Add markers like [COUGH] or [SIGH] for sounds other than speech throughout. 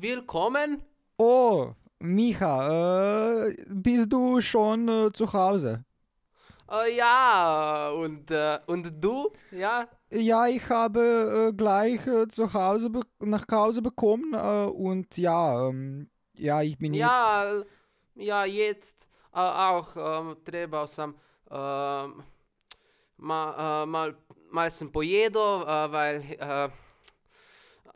willkommen. Oh, Micha, äh, bist du schon äh, zu Hause? Äh, ja, und, äh, und du? Ja? Ja, ich habe äh, gleich äh, zu Hause nach Hause bekommen und ja, ähm, ja, ich bin jetzt. Ja, ja, jetzt auch ähm, treba sam ähm, ma, äh, mal, mal sem pojedo, äh, weil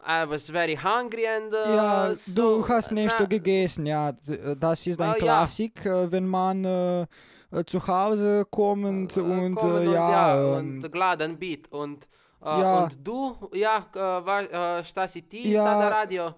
I was very hungry and äh, Ja, so, du hast nicht na, gegessen, ja. äh, Das ist ein Äh, ja. Klassik, äh, wenn man äh, zu Hause kommt und und, ja, ja, ähm, und gladen bit und ja. und du, ja, war, äh, šta si ti Ja. radio?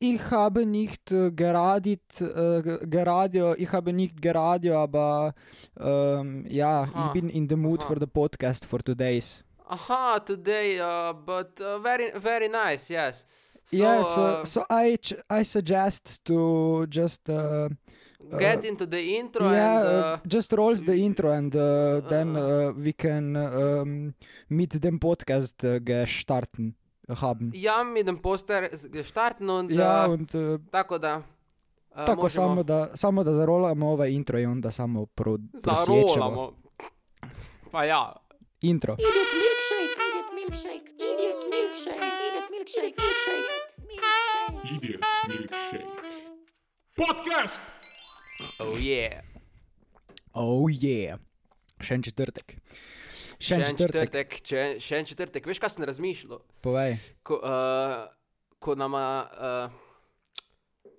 Ich habe nicht äh, geradet, ge- geradio, ich habe nicht geradio, aber ähm, ja, ich bin in the mood for the podcast for today's. Aha, today, uh, but uh, very, very nice, yes. So, yes, uh, uh, so I ch- I suggest to just uh, get uh, into the intro yeah, and uh, uh, just rolls the intro and uh, then uh, uh, we can um, mit dem Podcast uh, gestarten haben. ja, mit dem Poster starten und Ja, uh, und uh, tako da. Uh, tako možemo samo da, samo da zarolamo ovaj intro i onda samo pro, prosječemo. zarolamo. Pa ja. Intro. Idiot milkshake, idiot milkshake, idiot milkshake, idiot milkshake, milkshake, milkshake. Idiot Milkshake. Podcast! Oh yeah. Oh yeah. Še en četrtek. Še en četrtek. četrtek, če- še en četrtek. Veš, kaj sem razmišljal? Povej. Ko, uh, ko nama uh,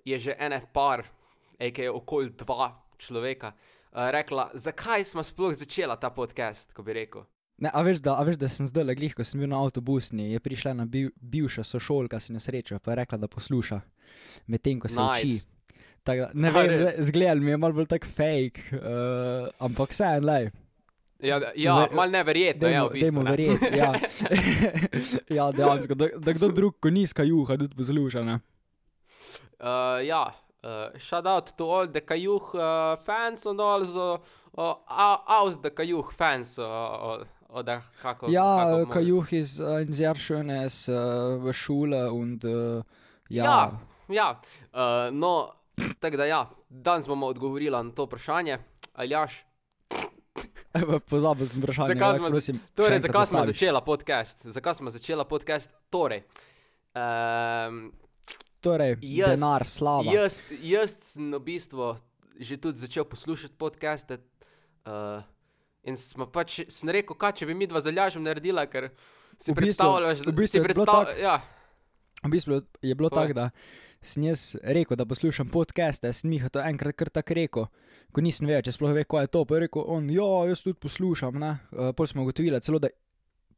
je že ene par, aka okoli dva človeka, uh, rekla, zakaj smo sploh začela ta podcast, ko bi rekel. Ne, a, veš, da, a veš, da sem zdaj glih, ko sem bil na avtobusni, je prišla ena bil, bivša sošolka, si nesreča, pa je rekla, da posluša, medtem ko se Nice. uči. Tako da, ne A, vem, zgledal mi je malo bolj tak fake, uh, ampak vse en lej. Ja, ja Ver- mal neverjetno, ja, v bistvu. Ne. verjeti, ja. [LAUGHS] ja, dejansko, da, da kdo drug, ko nizka juha, tudi posluša, ne. Uh, ja, uh, shout out to all the Kajuh uh, fans and also uh, aus the Kajuh fans. Uh, oder kako, Ja, kako äh, man- Kajuch ist ein sehr schönes äh, Schule und äh, ja, Ja, ja. Uh, no, tako da ja, danes bomo odgovorili na to vprašanje. Aljaš, pozabil sem vprašanje. Zakaj smo z- prosim, še torej, zakaj smo začela podcast? Zakaj smo začela podcast? Torej, um, Torej, Jaz- denar, slava. Jaz, jaz sem v bistvu že tudi začel poslušati podcaste. Uh, in smo pač, sem rekel, kaj če bi mi dva zalažem naredila, ker si V bistvu- predstavljaš, da v bistvu si je bilo predstav- tako- ja, V bistvu je bilo tako, da sem jaz rekel, da poslušam podcaste, sem Miha to enkrat kar tako rekel, ko nisem vedel, če sploh ve, kaj je to. Pa je rekel on, ja, jaz tudi poslušam. Uh, pol smo ugotovili celo, da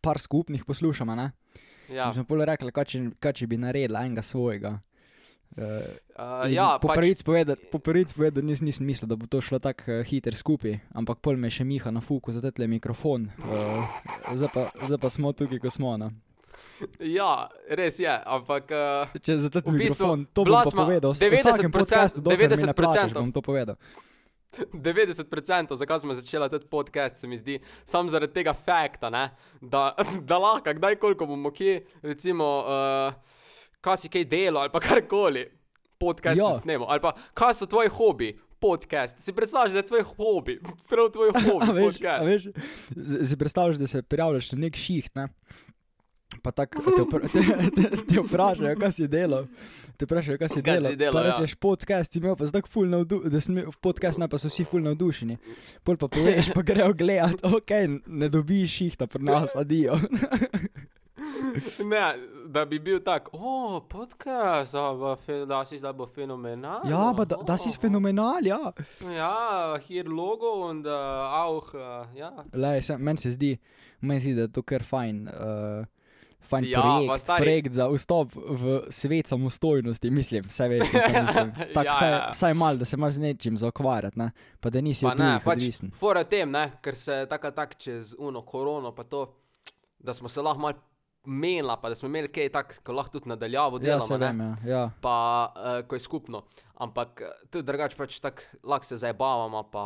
par skupnih poslušamo. Ne? ja. In smo pol rekli, kaj če, kaj če bi naredila enega svojega. Uh, ja, po pač, pravici povedati, po pravici povedati nis, nisem mislil, da bo to šlo tako uh, hitro skupaj, ampak pol me še Miha na fuku za tle mikrofon. Uh, zdaj, pa, zdaj pa smo tukaj, ko smo. No. ja, res je, ampak uh, Če za tle V bistvu, mikrofon, to bom smo povedal. V 90% vsakem podcastu, dokler mi ne plačaš, 90% bom to povedal. 90% [LAUGHS] zakaj smo začeli ta podcast, se mi zdi, samo zaradi tega fakta, ne, da, [LAUGHS] da lahko kdajkoli ko bomo kje, recimo, uh, kaj si kaj delo ali pa [LAUGHS] karkoli, podcast Ja. ja. snemo, ali pa kaj so tvoji hobi. Podcast. Si predstavljaš, da je tvoj hobi, [LAUGHS] prav tvoj [LAUGHS] hobi, A veš, a podcast. veš, si predstavljaš, da se prijavljaš na nek šiht, ne? Pa tako te, vpra- te, te, te vprašajo, kaj si delal. Te vprašajo, kaj si Kaj delal. si delal, pa ja. rečeš, podcast si imel, pa zdaj ful navdušen, da si imel podcast, ne pa so vsi ful navdušeni. Pol pa poveš, pa grejo gledat, ok, ne dobiš šihta pri nas, adijo. [LAUGHS] Ne, da bi bil tak, o, podcast, ba, da si zdaj bo fenomenal. Ja, pa da, da si fenomenal, ja. Ja, hier logo in uh, auch, uh, ja. Lej, se, meni se zdi, meni se zdi, da je to kar fajn. Uh, Fajn Ja, projekt, projekt za vstop v svet samostojnosti, mislim, vse veš, kaj [LAUGHS] mislim. Tako, Ja, vsaj, ja. vsaj malo, da se imaš z nečim zaokvarjati, ne? pa da nisi Pa ne, pač odvisen. fora tem, ne, ker se tako tak čez uno korono, pa to, da smo se lahko malo menila, pa da smo imeli kaj tak, ko lahko tudi nadaljavo Ja, delamo, se ne, vem, ja. ja. pa uh, ko je skupno. Ampak eh, tudi drugače pač tako lahko se zabavamo, pa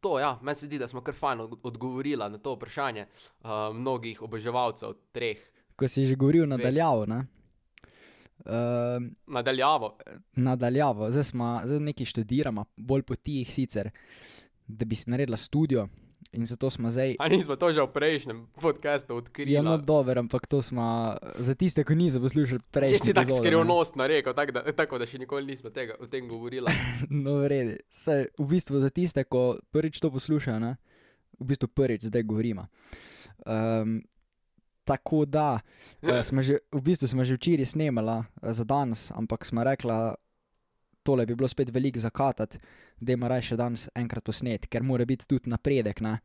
to, ja, meni se zdi, da smo kar fajn od- odgovorila na to vprašanje uh, mnogih oboževalcev, treh. Ko si že govoril nadaljavo, ne? Uh, Nadaljavo. nadaljavo, zdaj smo zdaj nekaj študiramo, bolj po tih sicer, da bi si naredila študijo. In zato smo zdaj. A nismo to že v prejšnjem podkastu odkrili. Ja, no, dobro, ampak to smo za tiste, ki niso poslušali prej. Če si tako skrivnostno rekel, tako da, tako da še nikoli nismo tega, o tem govorili. [LAUGHS] No, v redu. Saj, v bistvu za tiste, ko prvič to poslušajo, ne? v bistvu prvič zdaj govorimo. Um, tako da, [LAUGHS] uh, že, v bistvu smo že včeraj snemala uh, za danes, ampak smo rekla, tole bi bilo spet veliko zakatati, da ima raje še danes enkrat posnet, ker mora biti tudi napredek, ne?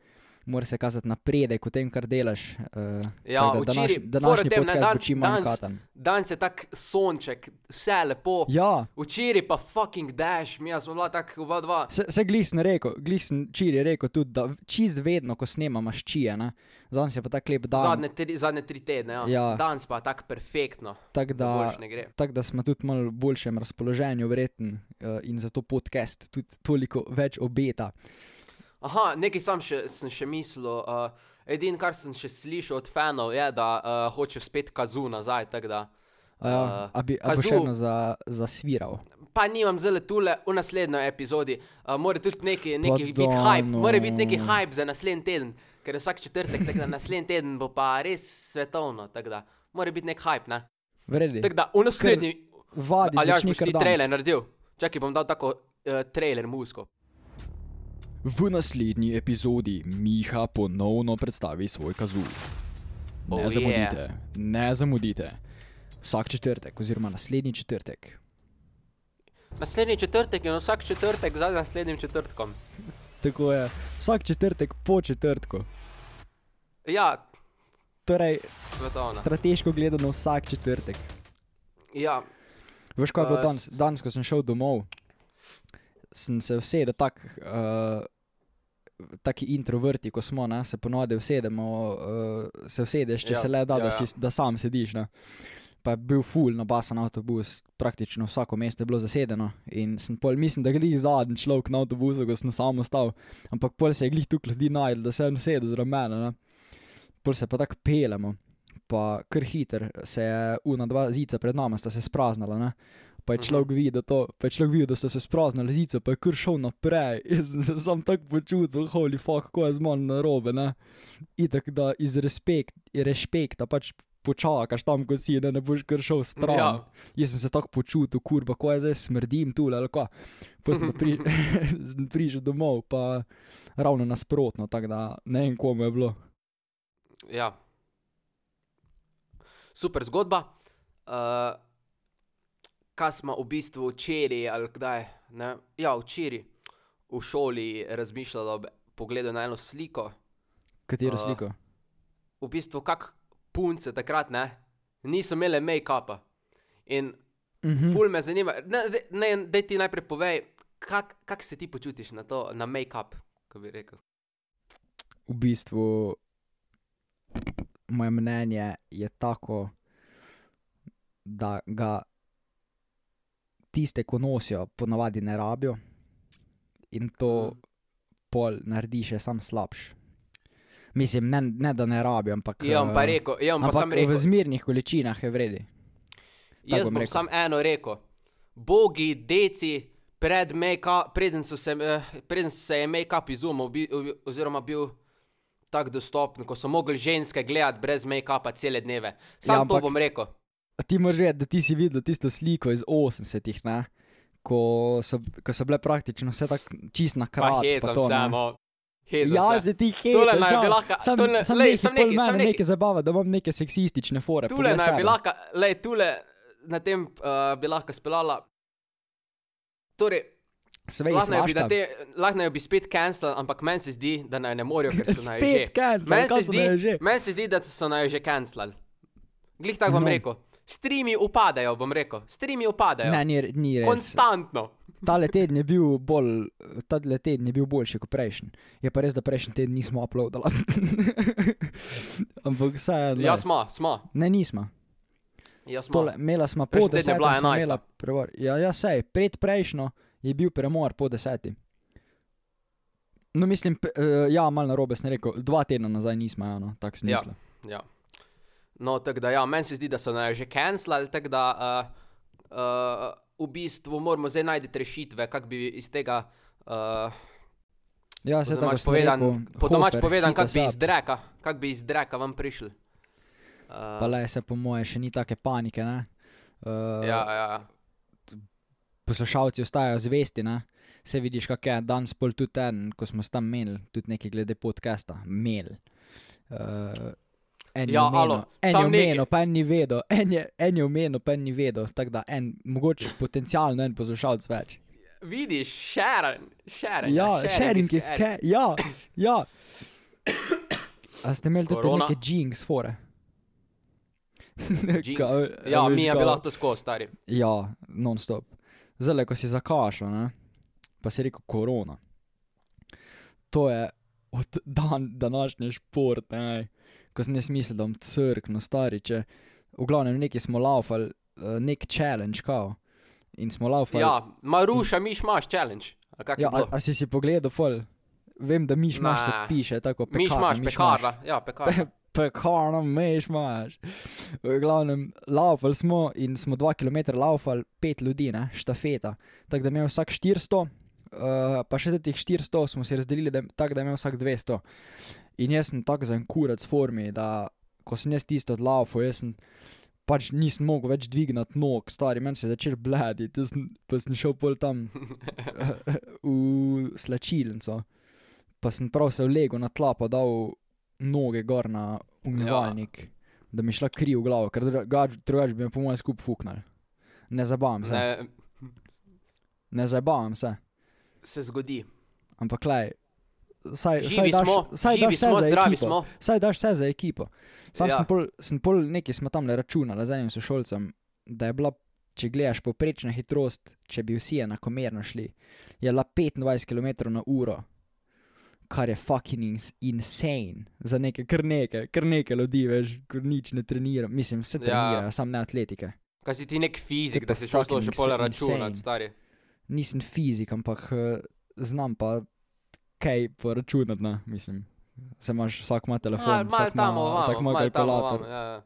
Mora se kazati napredek v tem, kar delaš. Uh, Ja, da včeraj, današ, današnji tem, ne, danes- danes-. Danes je tak sonček, vse lepo. Ja, Včeraj pa fucking dash, mi smo bila tako oba dva. se, se glih sem rekel, sem včeraj rekel tudi, da čist vedno, ko snemam maščije, ne? danes je pa tako lep dan. Zadnje tri, zadnje tri tedne, ja. Ja. Danes pa tako perfektno. Tako Da tak, da smo tudi malo v boljšem razpoloženju, verjetno, uh, in zato podcast tudi toliko več obeta. Aha, nekaj sam še, sem še mislil. Uh, Edino, kar sem še slišal od fanov, je, da uh, hoče spet kazu nazaj. tako Da, Uh, ja, Uh, a bi, a bo še za, zasviral. pa nimam zelo tule v naslednji epizodi. Uh, mora tudi neki, neki biti hype, mora biti neki no. hype za naslednji teden, ker je vsak četrtek, tako da naslednji teden bo pa res svetovno. tako Da, mora biti nek hype, ne. Vredi. Tako da v naslednji, Vadi, ali začni boš ti trailer naredil. Čakaj, bom dal tako uh, trailer musko. V naslednji epizodi Miha ponovno predstavi svoj kazul. Ne Oh, yeah. zamudite, ne zamudite. Vsak četrtek, oziroma naslednji četrtek. Naslednji četrtek in vsak četrtek za naslednjim četrtkom. Tako je, vsak četrtek po četrtku. Ja, Torej, svetovno. strateško gledano vsak četrtek. Ja, Veš, kaj je bilo Uh, danes, danes, ko sem šel domov, sem se usedel tak, uh, taki introverti, ko smo, ne, se ponovadi usedemo, uh, se usedeš, če Ja, ja, se le da, ja, ja, ja. da, si, da sam sediš. Ne. Pa je bil full nabasan avtobus, praktično vsako mesto je bilo zasedeno. In sem pol, mislim, da je glih zadnji človek na avtobusu, ko sem sam ostal. Ampak pol se je glih tu ljudi najdel, da se je usedel zraven mene. Ne. Pol se pa tako pelemo, pa kar hiter se je una dva zica pred nami, sta se spraznala. Ne. Pa je Mhm. človek videl to, pa je človek videl, da so se spraznili zico, pa je kar šel naprej. [LAUGHS] Jaz sem se sam tako počutil, holy fuck, ko je z mano narobe, ne. In tako da iz respekt, respekta pač počakaš tam, ko si, ne, ne boš kar šel stran. Ja. Jaz sem se tako počutil, kurba, ko je zdaj smrdim tu ali kaj. Pa [LAUGHS] pri, [LAUGHS] sem prišel domov, pa ravno nasprotno, tako da ne vem, komu je bilo. ja. Super zgodba. Uh, kaj smo v bistvu včeraj ali kdaj? Ne? Ja, včeraj v šoli razmišljali ob pogledu na eno sliko. Katero Uh, sliko? V bistvu, kak punce takrat ne, niso imele make-upa. In Mhm. Ful me zanima, ne, daj- ne, da ti najprej povej, kak, kak se ti počutiš na to, na make-up, ko bi rekel. v bistvu moje mnenje je tako, da ga tiste, ko nosijo, ponavadi ne rabijo in to Mhm. pol naredi še sam slabš. Mislim, ne, ne da ne rabijo, ampak. Ja, bom pa eh, rekel, ja, pa ampak sam rekel, v zmernih količinah je vredi. tako jaz bom bom rekel. sam eno rekel. Bogi, deci, pred preden, so se, eh, preden se je make-up izumil, bi, oziroma bil tako dostopen, ko so mogli ženske gledati brez make-upa cele dneve. Sam Ja, ja, to ampak- bom rekel. A Ti moraš vedeti, da ti si videl tisto sliko iz 80-ih, ne? Ko so, ko so bile praktično vse tako čist na Pa kratko. hecam samo. Hecam Ja, se. ti Tole hecam. naj bi lahko- Sam, tole- sam lej, pol nekaj, mene sam nekaj. nekaj zabava, da imam neke seksistične fore. Tule naj bi lahko, lej, tule na tem uh, bi lahko speljala. Torej, lahko bi, naj bi spet cancel, ampak meni se zdi, da naj ne morajo, ker so naj že. Meni se, zdi, meni se zdi, da so naj že cancelali. Glih tako bom No. rekel. Streami upadajo, bom rekel. Streami upadajo. Ne, ni, ni res. Konstantno. Tale teden je bil bolj, tale teden je bil boljši kot prejšnji. Je pa res, da prejšnji teden nismo uploadali. [LAUGHS] Ampak vseeno. Ja, smo, smo. Ne, nismo. Ja, smo. Tole, imela smo po teden je bila smo 11. imela premor. Ja, ja, sej, pred prejšnjo je bil premor po deseti. No, mislim, uh, ja, malo na robe sem rekel, dva tedna nazaj nismo, ja, no, tako sem Ja. mislil. Ja. No, tako da, ja, meni se zdi, da so naj že cancelali, tako da uh, uh, v bistvu moramo zdaj najti rešitve, kako bi iz tega, uh, Ja, se tako povedan, po domač povedan kako bi iz dreka, kako bi iz dreka vam prišli. Uh, Pa le se po moje še ni take panike, ne? Uh, ja, ja. poslušalci ostajajo zvesti, ne? Se vidiš, kak je danes pol tudi en, ko smo tam imeli, tudi nekaj glede podcasta, imeli. Uh, en je Ja, omenil- alo, en je omenil, pa en ni vedel, en je, en je omenil, pa en ni vedel, tako da en, mogoče potencialno en poslušalec več. Vidiš, Sharon, Sharon. Ja, sharing is care, ja, ja. A ste imeli Korona. neke jinx fore? Jinx. [LAUGHS] Kao, a Ja, mi je bila to skozi, stari. Ja, non-stop. Zdaj, ko si zakašal, ne? pa si rekel korona. To je od dan današnji šport, ne? Ko sem jaz mislil, da bom crkno stari, če v glavnem neki smo laufali, eh, nek challenge, kao. In smo laufali. Ja, Maruša, miš imaš challenge. je ja a, a si si pogledal, pol? Vem, da miš imaš se piše, tako Miš pekarna, imaš, miš pekarna, ja, pekarna. [LAUGHS] pekarno, meš imaš. V glavnem, laufali smo in smo dva km laufali, pet ljudi, ne, štafeta. Tako da imel vsak 400, uh, pa še teh 400 smo si razdelili, tako da je imel vsak 200. In jaz sem tako za en kurac v formi, da ko sem jaz tisto odlaufal, jaz sem pač nisem mogel več dvigniti nog, stari, meni se je začel blediti, sem, pa sem šel pol tam [LAUGHS] v slačilnico. Pa sem prav se vlegel na tla, pa dal noge gor na umivalnik, ja. da mi šla kri v glavo, ker drugače drugač bi me po mojem skup fuknil. Ne zabavam se, Ne, ne zabavam se, se zgodi. ampak klej. Saj, saj Živi daš, smo, saj živi daš smo, zdravi ekipo. smo. Saj daš vse za ekipo. Sam Ja. ja. sem pol, sem pol nekaj smo tam le računali z enim sošolcem, da je bila, če gledaš poprečna hitrost, če bi vsi enakomerno šli, je bila 25 km na uro, kar je fucking ins insane za neke, kar neke, kar neke ljudi, veš, ko nič ne trenirajo, mislim, vse Ja. trenirajo, sam ne atletike. Kaj si ti nek fizik, Te da si šel to še insane. računati, stari. Nisem fizik, ampak eh, znam pa kaj poračunati, no, mislim. Se imaš, vsak ima telefon, mal vsak ima, tam ovamo, vsak ima kalkulator. ovamo, ja, ja.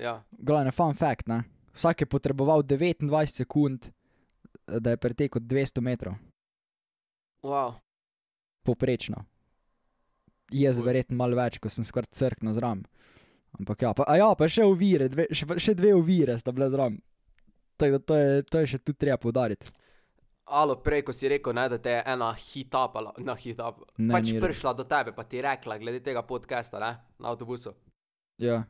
Ja, Glavno, fun fact, ne? Vsak je potreboval 29 sekund, eh, da je pretekel 200 metrov, wow. poprečno. Jaz verjetno malo več, ko sem skoraj crkno zram. Ampak ja, pa, a ja, pa še ovire, dve, še, še dve ovire sta bile zram. Tako da to je, to je še tu treba poudariti. Alo, prej, ko si rekel, ne, da te je ena hitapala, na hitap, Ne, pač prišla do tebe, pa ti rekla, glede tega podcasta, ne, na avtobusu. Ja.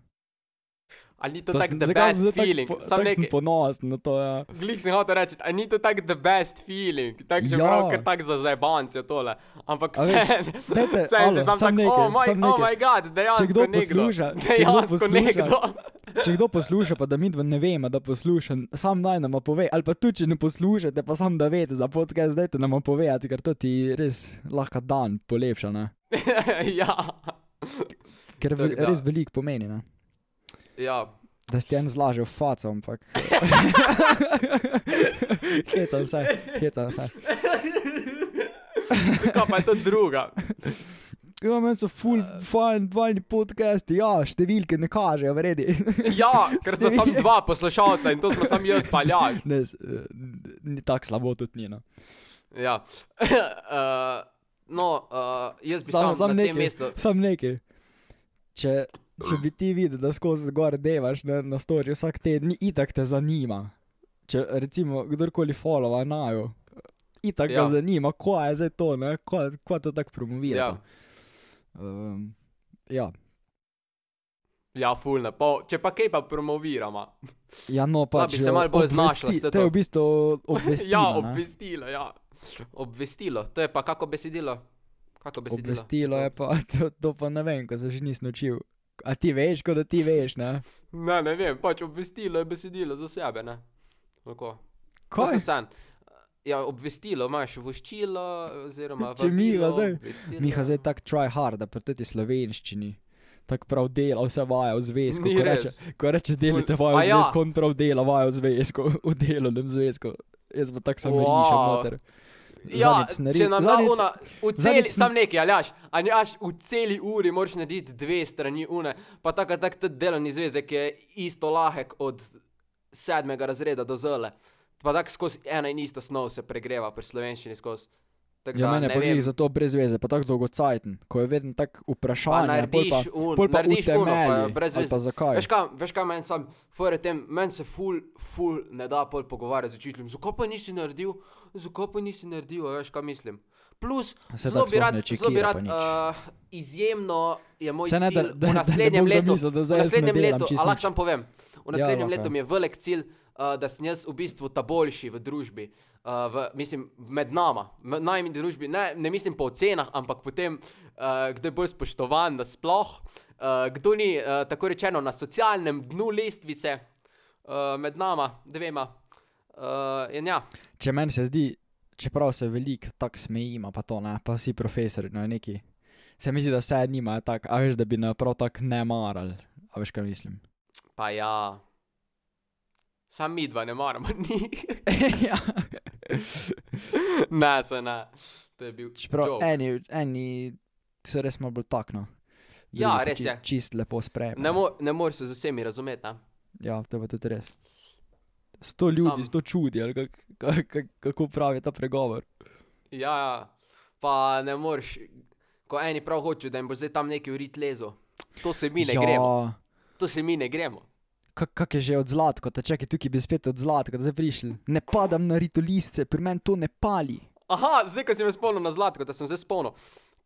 Ali ni to To tako sem- the best sem tako feeling? po- Sam tako sem nekaj, ponosen na to, ja. glik sem hotel reči, ali ni to tako the best feeling? Tako že Ja. prav, ker tako za zajbance tole. Ampak A vse, veš, dajte, vse alo, si sam samo tako, oh nekaj, my, samo oh nekaj. my god, dejansko kdo nekdo. posluša, če kdo Dejansko posluša, nekdo. Če kdo posluša, pa da mi ne vemo, da posluša, sam naj nam pove, ali pa tudi če ne poslušate, pa sam da veste za podcast, dajte nam povedati, ker to ti res lahko dan polepša, [LAUGHS] ja. ker ve, da. res veliko pomeni. Ne? ja. Da si en zlaže v faco, ampak. [LAUGHS] hecam se, hecam se. Zakaj pa je to druga? Ja, meni so full fajn, fajni podcasti, ja, številke ne kažejo, vredi. Ja, ker sta samo dva poslušalca in to smo sam jaz paljaž. [LAUGHS] ne, eh, ni tako slabo tudi ni. No. Ja. uh, [LAUGHS] no, uh, jaz bi Samo- sam, sam na tem nekaj. mestu. Sam nekaj. Če, če bi ti videl, da skozi gor devaš ne, na storju vsak teden, itak te zanima. Če recimo kdorkoli followa najo, itak. Ja. ga zanima, ko je zdaj to, ne, ko, ko to tako promovira. Ja. Um, ja. Ja, fulne. Pa, če pa kaj pa promoviramo. ja, no Pa pač. bi se malo bolj znašla s To to. je v bistvu obvestilo. [LAUGHS] ja, obvestilo, ja. Obvestilo, to je pa kako besedilo? Kako besedilo? Obvestilo je pa, [LAUGHS] to, to pa ne vem, ko se že nisem učil. A ti veš, kot da ti veš, ne? Ne, ne vem, pač obvestilo je besedilo za sebe, ne? Tako. Kaj? San. Ja, obvestilo imaš voščilo, oziroma Če mi ga zdaj- obvestilo. Miha zdaj tako try hard, da pri tej slovenščini. Tako prav dela, vse vaja v zvezku. Ni Ko reče, res. ko reče delite vajo A v ja. zvezku, on prav dela vajo v zvezku, [LAUGHS] v delovnem zvezku. Jaz pa tako samo Wow. rišem noter. Ja, Zadnjič sem če nam da zadnjič- una, v celi, sem- sam nekaj, aljaš, aljaš, v celi uri moraš narediti dve strani une, pa tako tak tudi delovni zvezek je isto lahek od sedmega razreda do zele. Pa tako skozi ena in ista snov se pregreva pri slovenščini skozi. Tako Ja, da mene ne pa vem. glih zato brez veze, pa tako dolgo cajten, ko je vedno tako vprašanje, pa, narediš, un, pol pa narediš uno, pa utemelji, brez ali veze. pa zakaj. Veš kaj, veš kaj meni sam, fore tem, meni se ful, ful ne da pol pogovarjati z učiteljem. Zakaj pa nisi naredil, zakaj pa nisi naredil, veš kaj mislim. Plus, zelo bi rad, ne zelo bi rad, uh, izjemno je moj ne, cilj da- da- v ne naslednjem letu, da v ne naslednjem letu, a lahko sam povem, v Ja, naslednjem lahko, letu ja. mi je velik cilj, uh, da sem jaz v bistvu ta boljši v družbi. Uh, v, mislim, med nama, v najmi družbi, ne, ne mislim po ocenah, ampak po tem, uh, kdo je bolj spoštovan, da sploh, uh, kdo ni uh, tako rečeno na socialnem dnu lestvice uh, med nama, dvema. Uh, ja, Če meni se zdi, čeprav se veliko tako smejimo, pa to ne, pa vsi profesori, no neki. Se mi zdi, da vse nimajo tako, a veš, da bi nas prav tako ne marali, a veš, kaj mislim. Pa ja, sam mi dva ne moramo njih. [LAUGHS] ja. ne, se ne. To je bil Čeprav eni, eni so res malo bolj takno. Ja, res je. Čist lepo sprejemajo. Ne, mo ne moreš se z vsemi razumeti. Ne? Ja, to je tudi res. Sto ljudi, Sam. sto čudi, ali kak, kak, kak, kako pravi ta pregovor. Ja, ja, pa ne moreš, ko eni prav hočejo, da jim bo zdaj tam neki urit lezo. To se mi ne ja. gremo. To se mi ne gremo. Kak, kak je že od zlatka, ta čakaj, tukaj bi spet od zlatka, da zdaj prišli. Ne padam na ritolistce, pri meni to ne pali. Aha, zdaj, ko si me spomnil na zlatko, da sem zdaj spomnil.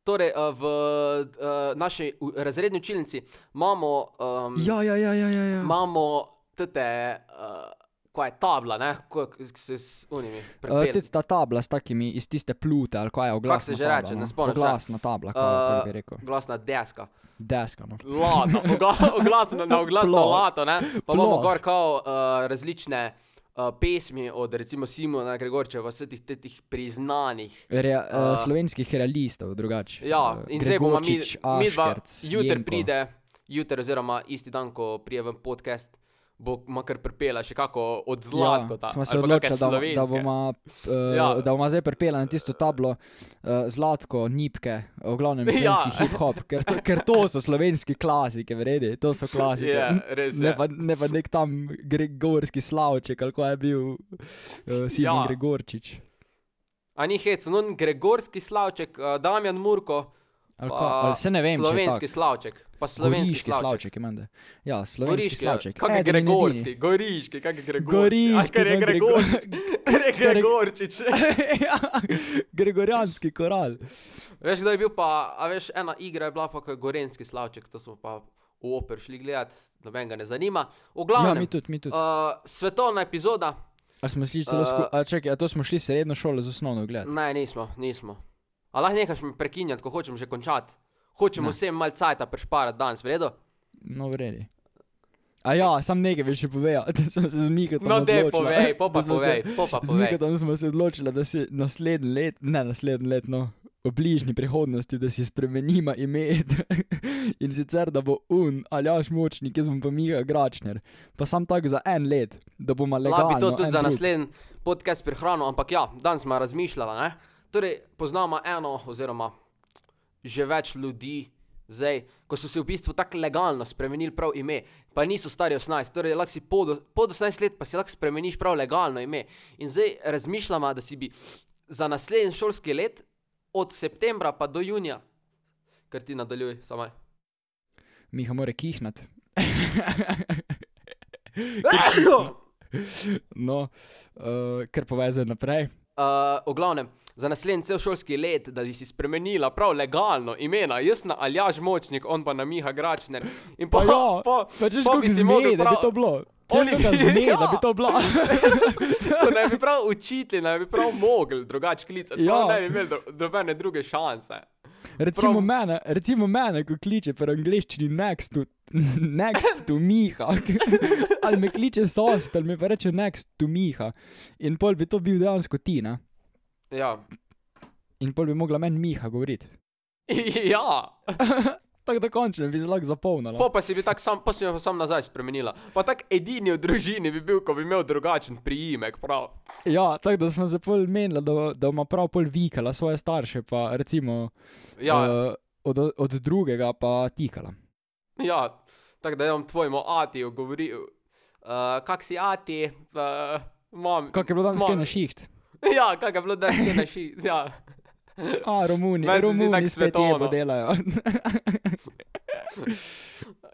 Torej, uh, v uh, naši razredni učilnici imamo, um, Ja, ja, ja, ja, ja. ja. imamo tete, uh, ko je tabla, ne, ko se s unimi Uh. Tudi ta tabla s takimi iz tiste plute, ali kaj je oglasna se že tabla, reče, no? ne spomnim se. Oglasna tabla, [LAUGHS] kako Uh, bi rekel. Glasna deska. Deska, no. Lato, ogla- oglasno na oglasno lato, ne? Pa imamo gor kao uh, različne uh, pesmi od recimo Simona Gregorčeva, vseh teh, teh, priznanih. Re, uh, Uh, slovenskih realistov, drugače. Ja, Uh, in zdaj bomo mi, mi dva, jutri pride, jutri oziroma isti dan, ko prije v podcast, bo makar pripela še kako od zlatka. Ja, smo se odločili, da, da bomo uh, Ja. ja. da bomo zdaj pripela na tisto tablo uh, zlatko, nipke, v glavnem [LAUGHS] Ja. slovenski hip-hop, ker, to- ker to so slovenski klasike, vredi, to so klasike. Ja, [LAUGHS] res Ne je. pa, ne pa nek tam Gregorski slavček, ali ko je bil uh, Simon Ja. ja. Gregorčič. A ni hec, no, Gregorski slavček, uh, Damjan Murko, Ali, pa ali se ne vem, slovenski slavček, pa slovenski Goriški slavček. slavček. imate. Ja, slovenski Goriški, slavček. kak je Gregorski. Goriški, kak je Gregorski. Goriški, [LAUGHS] ker je Gregorčič. Gregorčič. [LAUGHS] ja, Gregorijanski koral. Veš, kdo je bil pa, a veš, ena igra je bila pa, ko je Gorenski slavček, to smo pa v oper šli gledat, noben ga ne zanima. V Ja, glavnem, mi tudi, mi tudi. uh, svetovna epizoda, A smo šli celo Uh, skupaj, a čakaj, a to smo šli srednjo šolo z osnovno gledati. ne, nismo, nismo. A lahko nehaš me prekinjati, ko hočem že končati. Hočemo Ne. vsem malce cajta prešparati danes, vredo? No, vredi. A ja, sam nekaj bi še povedal, [LAUGHS] da smo se z Mikatom No, povej, pa da smo povej, se- po pa Z povej. Mikatom smo se odločili, da si naslednji let, ne naslednji let, no, v bližnji prihodnosti, da si spremenimo ime. [LAUGHS] In sicer, da bo un Aljaš Močnik, jaz bom pa Mika Gračner. Pa sam tako za en let, da bomo Lahko legalno. bi to tudi za naslednji podcast prihranil, ampak ja, danes smo razmišljali. Ne? Torej, poznamo eno, oziroma že več ljudi, zdaj, ko so se v bistvu tako legalno spremenili prav ime, pa niso stari 18, torej lahko si pod, pod 18 let, pa si lahko spremeniš prav legalno ime. In zdaj razmišljamo, da si bi za naslednji šolski let, od septembra pa do junija, ker ti nadaljuj, samo. Miha mora kihnati. [LAUGHS] no, uh, ker povezuje naprej. Uh, v glavnem, za naslednji cel šolski let, da bi si spremenila prav legalno imena, jaz na Aljaš Močnik, on pa na Miha Gračner. In Pa pa, ja, pa, Pa če pa bi si mogel da bi prav- to bilo. Če bi- zme, da ja. bi to bilo. [LAUGHS] ko ne bi prav učitelj, ne bi prav mogel drugače klicati, ja. Ja. ne bi imeli do- nobene druge šanse. Recimo Prav- mene, recimo mene, ko kliče po angliščini next to, [LAUGHS] next to Miha. [LAUGHS] ali me kliče sosed, ali mi pa reče next to Miha. In pol bi to bil dejansko ti, ne? Ja. In pol bi mogla meni Miha govoriti. [LAUGHS] ja. Tako da končno bi se lahko zapolnila. Po pa si bi tako sam, pa si pa sam nazaj spremenila. Pa tak edini v družini bi bil, ko bi imel drugačen priimek, prav. Ja, tako da smo se pol menili, da, da ima prav pol vikala svoje starše, pa recimo Ja, uh, od, od drugega pa tikala. Ja. tako da je on tvojemu atiju govoril, uh, kak si ati, uh, mam. Kak je bilo danes na šiht? [LAUGHS] Ja, kak je bilo danes na ši, ja. A, Romuni, Meni Romuni tako spet svetovno. delajo. [LAUGHS]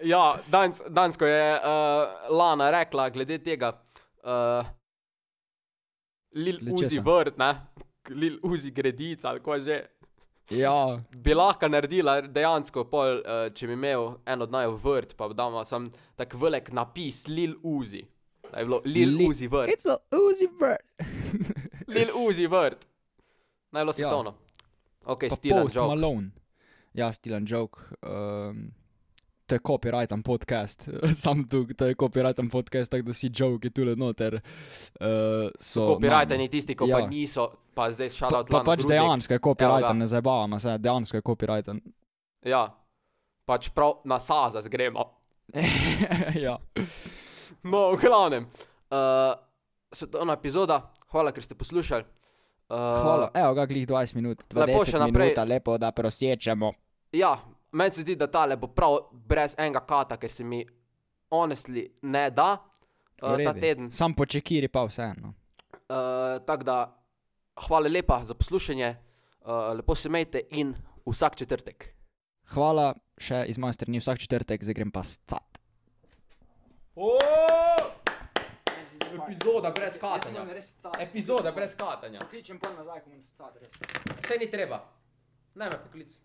Ja, danes, danes ko je uh, Lana rekla glede tega, uh, Lil Uzi vrt, ne, Lil Uzi gredica ali ko že. Ja, Bi lahko naredila dejansko, pol, uh, če bi imel en od naju vrt, pa da ima sam tak velik napis Lil Uzi. Da je bilo Lil Li- Uzi vrt. it's a Uzi bird. [LAUGHS] Lil Uzi vrt. Naj bilo Ja. svetovno. Ok, Pa stilen Post joke. Malone. Ja, stilen joke. Um, to je copyrighten podcast, [LAUGHS] sam tu, to je copyrighten podcast, tako da si joke tule noter. Uh, so Copyrightani tisti, ko ja. Ja. pa niso, pa zdaj Pa, šala pa pač dejansko je ga. copyrighten, ne zabavamo se, dejansko je copyrighten. Ja, pač prav na sazas gremo. [LAUGHS] ja. No, v glavnem. Uh, svetovna epizoda, hvala, ker ste poslušali. Uh, Hvala. Evo ga, glih 20 minut, Lepo 20 še naprej. minut, lepo da prosječemo. Ja, meni se zdi, da tale bo prav brez enega kata, ker se mi honestly ne da uh, ta teden. Sam po čekiri pa vseeno. Uh, Tako da, hvala lepa za poslušanje, uh, lepo se imejte in vsak četrtek. Hvala še iz moje strani vsak četrtek, zdaj grem pa scat. Epizoda brez Epizoda brez katanja. Kličem pa nazaj, ko bom scat, res. Vse ni treba. Naj me poklic.